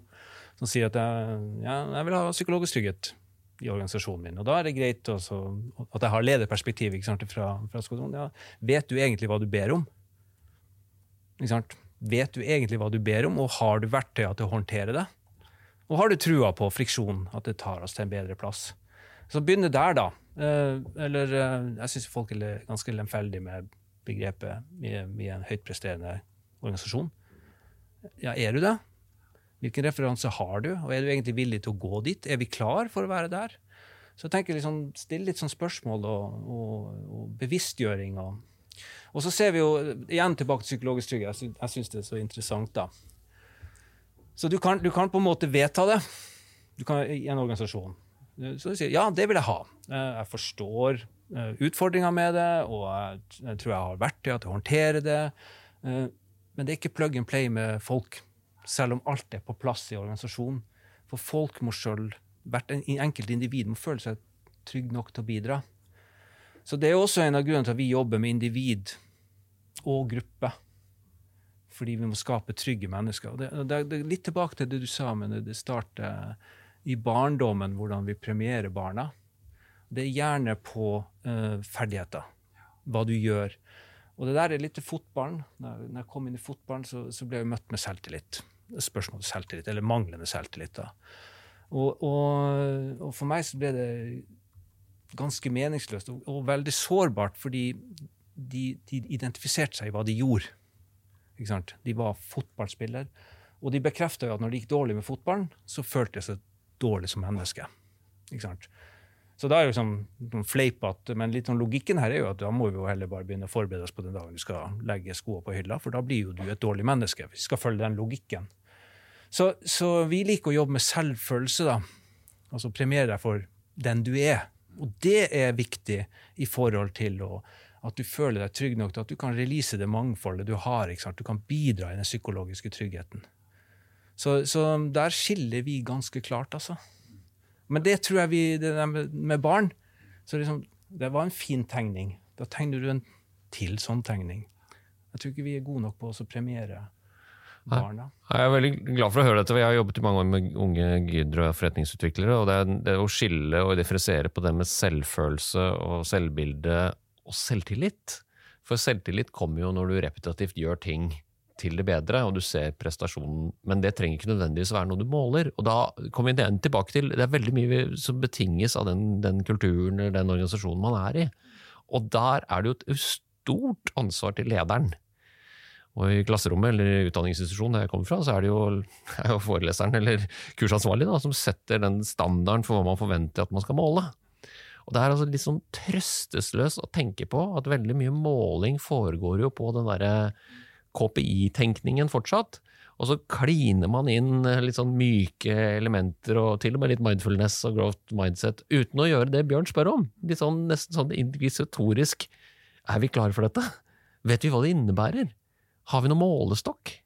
som sier at jeg, ja, jeg vil ha psykologisk trygghet i organisasjonen min. Og da er det greit også, at jeg har lederperspektiv ikke sant, fra, fra skolen. Ja, vet du egentlig hva du ber om? Ikke sant? Vet du egentlig hva du ber om, og har du verktøya til å håndtere det? Og har du trua på friksjon, at det tar oss til en bedre plass? Så begynne der, da. Eh, eller eh, jeg syns folk er ganske lemfeldige med begrepet i, er en høytpresterende organisasjon. Ja, er du det? Hvilken referanse har du, og er du egentlig villig til å gå dit? Er vi klar for å være der? Så jeg tenker liksom, Still litt sånn spørsmål og, og, og bevisstgjøring. Og, og så ser vi jo igjen tilbake til psykologisk trygghet. Jeg Jeg syns det er så interessant, da. Så du kan, du kan på en måte vedta det du kan, i en organisasjon. Så du sier ja, det vil jeg ha. Eh, Jeg forstår utfordringa med det, og jeg, tror jeg har verktøy til å håndtere det. Eh, Men det er ikke plug and play med folk, selv om alt er på plass i organisasjonen. For folk må sjøl, hvert en- enkelt individ må føle seg trygg nok til å bidra. Så det er også en av grunnene til at vi jobber med individ og gruppe. Fordi vi må skape trygge mennesker. Og det, det, det litt tilbake til det du sa, men det, det starter i barndommen, hvordan vi premierer barna. Det er gjerne på uh, ferdigheter, hva du gjør. Og det der er litt til fotballen. Når, jeg kom inn i fotballen, så, så ble jeg møtt med selvtillit. Spørsmål om selvtillit, eller manglende selvtillit. da. Og, og, og for meg så ble det ganske meningsløst og, og veldig sårbart, fordi de, de identifiserte seg i hva de gjorde. De var fotballspiller, og de bekrefta at når det gikk dårlig med fotballen, så følte jeg seg dårlig som menneske. Ikke sant? Så da er jo sånn, sånn fleipete, men litt sånn logikken her er jo at da må vi jo heller bare begynne å forberede oss på den dagen du skal legge skoene på hylla, for da blir jo du et dårlig menneske. Vi skal følge den logikken. Så, så vi liker å jobbe med selvfølelse, da. Altså premiere deg for den du er. Og det er viktig i forhold til å, at du føler deg trygg nok til at du kan release det mangfoldet du har. Ikke sant? Du kan bidra i den psykologiske tryggheten. Så, så der skiller vi ganske klart, altså. Men det tror jeg vi det der med, med barn så liksom, Det var en fin tegning. Da tegner du en til sånn tegning. Jeg tror ikke vi er gode nok på å premiere barna. Jeg er veldig glad for å høre dette, jeg har jobbet i mange år med unge og forretningsutviklere. og det, er, det å skille og differensiere på det med selvfølelse og selvbilde og selvtillit. For selvtillit kommer jo når du repetitivt gjør ting til det bedre, og du ser prestasjonen, men det trenger ikke nødvendigvis være noe du måler. Og da kommer vi tilbake til det er veldig mye som betinges av den, den kulturen eller den organisasjonen man er i. Og der er det jo et stort ansvar til lederen. Og i klasserommet eller utdanningsinstitusjonen der jeg kommer fra, så er det jo, er jo foreleseren eller kursansvarlig da, som setter den standarden for hva man forventer at man skal måle. Og Det er altså litt sånn trøstesløst å tenke på at veldig mye måling foregår jo på den derre KPI-tenkningen fortsatt. Og så kliner man inn litt sånn myke elementer og til og med litt mindfulness og growth mindset, uten å gjøre det Bjørn spør om. Litt sånn, nesten sånn inkvisitorisk. Er vi klare for dette? Vet vi hva det innebærer? Har vi noen målestokk?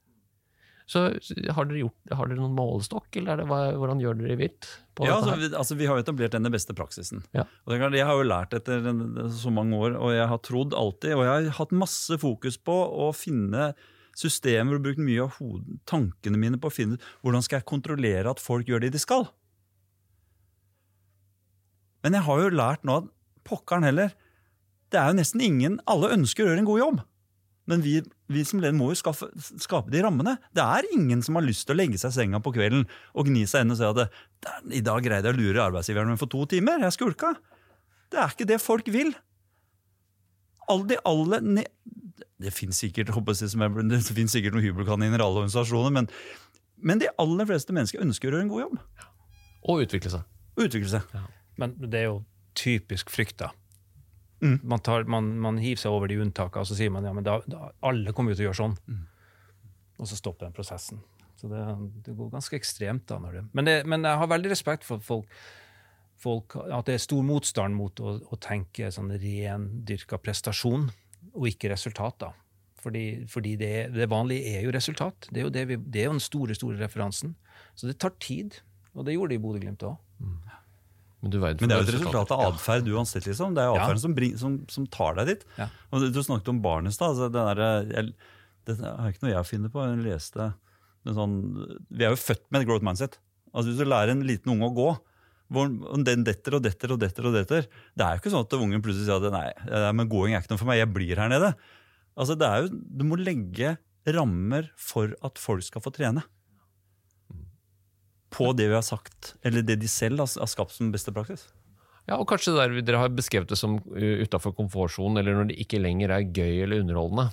Så har dere, gjort, har dere noen målestokk, eller er det, hva, hvordan gjør dere vidt? Ja, altså, vi, altså, vi har jo etablert den beste praksisen. Ja. Og klart, Jeg har jo lært etter så mange år, og jeg har trodd alltid, og jeg har hatt masse fokus på å finne systemer og brukt mye av hoden, tankene mine på å finne hvordan skal jeg kontrollere at folk gjør det de skal. Men jeg har jo lært nå at pokkeren heller, det er jo nesten ingen Alle ønsker å gjøre en god jobb. Men vi, vi som leder må jo skaffe, skape de rammene. Det er ingen som har lyst til å legge seg i senga på kvelden og gni seg inn og si at i dag greide jeg å lure arbeidsgiveren min for to timer. Jeg skulka. Det er ikke det folk vil. Alle de alle, ne, Det finnes sikkert, sikkert noen hybelkaniner i alle organisasjoner, men, men de aller fleste mennesker ønsker å gjøre en god jobb. Og utvikle seg. Utvikle seg. Men det er jo typisk frykt, da. Mm. Man, tar, man, man hiver seg over de unntakene, og så sier man ja, men da, da, alle kommer jo til å gjøre sånn. Mm. Og så stopper den prosessen. Så det, det går ganske ekstremt. da. Det, men, det, men jeg har veldig respekt for folk, folk at det er stor motstand mot å, å tenke sånn rendyrka prestasjon, og ikke resultat. da. Fordi, fordi det, det vanlige er jo resultat. Det er jo, det vi, det er jo den store store referansen. Så det tar tid. Og det gjorde det i Bodø-Glimt òg. Men, du vet Men det er jo et resultat av atferd uansett. liksom. Det er jo Ja. som, som, som tar deg dit. Ja. Og du, snakket om barnet i stad. Altså, det, er ikke noe jeg finner på. Jeg leste en sånn, Vi er jo født med et growth mindset. Altså Hvis du lærer en liten unge å gå, hvor den detter og detter og detter og detter Det er jo ikke sånn at ungen plutselig sier at nei, med gåing er ikke noe for meg, jeg blir her nede. Altså det er jo, Du må legge rammer for at folk skal få trene. På det vi har sagt, eller det de selv har, skapt som beste praksis. Ja, og kanskje der dere har beskrevet det som utafor komfortsonen, eller når det ikke lenger er gøy eller underholdende.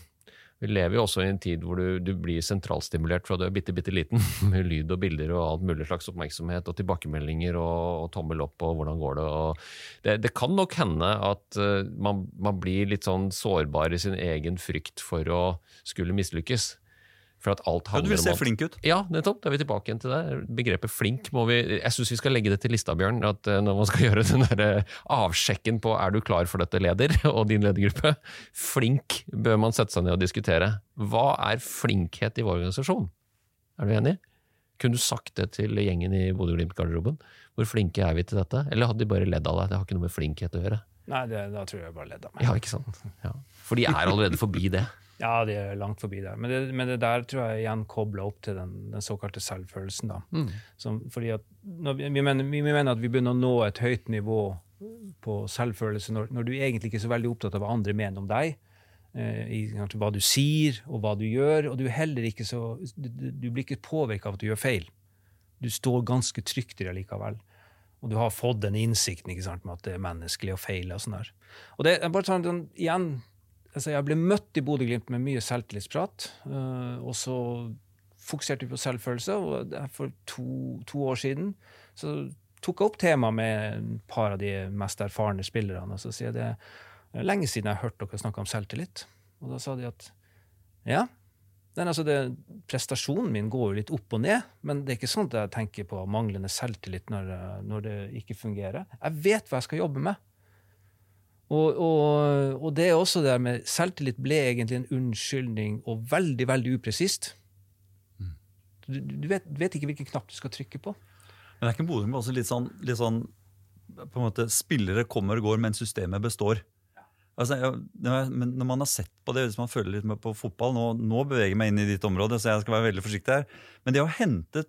Vi lever jo også i en tid hvor du, du blir sentralstimulert fra du er bitte, bitte liten, med lyd og bilder og alt mulig slags oppmerksomhet og tilbakemeldinger og, og tommel opp og hvordan går det. Og det, det kan nok hende at uh, man, man blir litt sånn sårbar i sin egen frykt for å skulle mislykkes. For at alt Ja, du vil se at flink ut. ja, nettopp. Da er vi tilbake igjen til det. Begrepet flink må vi Jeg syns vi skal legge det til lista, Bjørn. At eh, når man skal gjøre den der eh, avsjekken på er du klar for dette, leder, og din ledergruppe, flink bør man sette seg ned og diskutere. Hva er flinkhet i vår organisasjon? Er du enig? Kunne du sagt det til gjengen i Bodø-Glimt-garderoben? Hvor flinke er vi til dette? Eller hadde de bare ledd av deg? Det har ikke noe med flinkhet å gjøre. Nei, det, da tror jeg bare ledd av meg. Ja, ikke sant? Ja. For de er allerede forbi det. Ja, de er langt forbi der. Men det, men det der tror jeg igjen kobler opp til den, den såkalte selvfølelsen. da. Som, fordi at vi, mener, vi mener at vi begynner å nå et høyt nivå på selvfølelse når, når du egentlig ikke er så veldig opptatt av hva andre mener om deg. Eh, i kanskje hva du sier og hva du gjør. Og du, heller ikke så, du, du blir ikke påvirka av at du gjør feil. Du står ganske trygt i det likevel. Og du har fått den innsikten ikke sant, med at det er menneskelig å feile. og sånn der. Og det er bare sånn igjen, altså Jeg ble møtt i Bodø-Glimt med mye selvtillitsprat. eh, og så fokuserte vi på selvfølelse. Og for to, to år siden så tok jeg opp temaet med et par av de mest erfarne spillerne. Og så sier jeg det er lenge siden jeg har hørt dere snakke om selvtillit. Og da sa de at ja, altså det, prestasjonen min går jo litt opp og ned, men det er ikke sånn at jeg tenker på manglende selvtillit når, når det ikke fungerer. Jeg vet hva jeg skal jobbe med. Og, og, og det er også det der med selvtillit ble egentlig en unnskyldning, og veldig, veldig upresist. Du, du, vet, du vet ikke hvilken knapp du skal trykke på. Men det er ikke Bodø også litt sånn, litt sånn på en måte, Spillere kommer og går, men systemet består. Altså, jeg, når man har sett på det, hvis man følger litt med på fotball Nå, nå beveger jeg meg inn i ditt område, så jeg skal være veldig forsiktig her. Men det å hente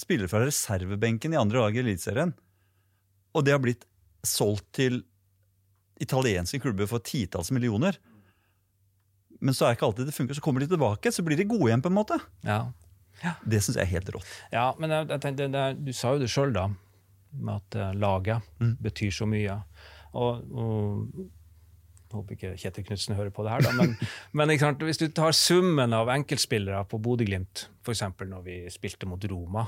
spillere fra reservebenken i andre lag i Eliteserien, og det har blitt solgt til italienske klubber for titalls millioner Men så er ikke alltid det funker. Så kommer de tilbake, så blir de gode igjen. på en måte. Ja, Det syns jeg er helt rått. Ja, men jeg, jeg tenkte, det, du sa jo det sjøl, da, med at laget laget betyr så mye. Og, og jeg håper ikke Kjetil Knutsen hører på det her, da, men, men ikke sant, hvis du tar summen av enkeltspillere på Bodø-Glimt, f.eks. når vi spilte mot Roma,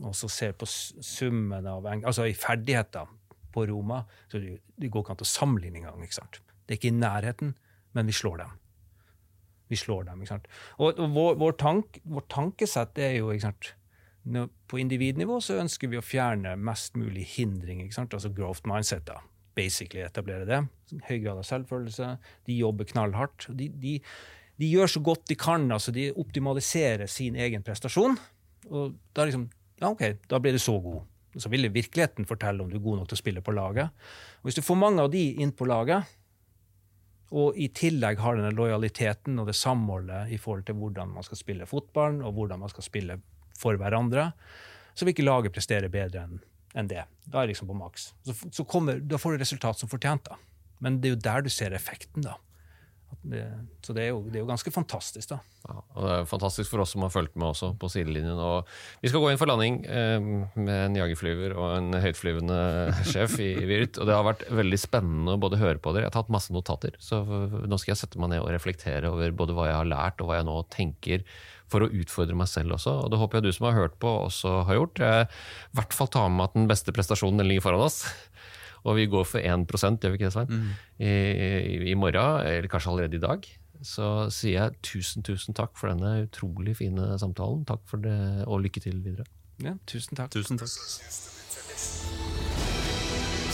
og så ser på summen av altså i ferdigheter på Roma, så det, går ikke an å sammenligne engang. ikke sant? Det er ikke i nærheten, men vi slår dem. Vi slår dem, ikke sant? Og, og vår, vår, tank, vår tankesett er jo ikke sant? Når, På individnivå så ønsker vi å fjerne mest mulig hindring, ikke sant? altså growth mindset. da. Basically etablere det. Høy grad av selvfølelse. De jobber knallhardt. De, de, de gjør så godt de kan. altså De optimaliserer sin egen prestasjon. Og da liksom Ja, OK, da blir du så god. Så vil virkeligheten fortelle om du er god nok til å spille på laget. Og Hvis du får mange av de inn på laget, og i tillegg har denne lojaliteten og det samholdet i forhold til hvordan man skal spille fotball, og hvordan man skal spille for hverandre, så vil ikke laget prestere bedre enn en det. Da er det liksom på maks. Så, så kommer, da får du resultat som fortjent. da. Men det er jo der du ser effekten, da. Det, så det er, jo, det er jo ganske fantastisk, da. Ja, og det er fantastisk for oss som har fulgt med også på sidelinjen. Og vi skal gå inn for landing eh, med en jagerflyver og en høytflyvende sjef i Virt. Og det har vært veldig spennende å både høre på dere. Jeg har tatt masse notater, så nå skal jeg sette meg ned og reflektere over både hva jeg har lært og hva jeg nå tenker for å utfordre meg selv også. Og det håper jeg du som har hørt på, også har gjort. Jeg I hvert fall ta med at den beste prestasjonen den ligger foran oss. Og vi går for 1 gjør vi ikke det, Svein? I, i, I morgen, eller kanskje allerede i dag. Så sier jeg tusen, tusen takk for denne utrolig fine samtalen. Takk for det, og lykke til videre. Ja, tusen takk. Tusen takk.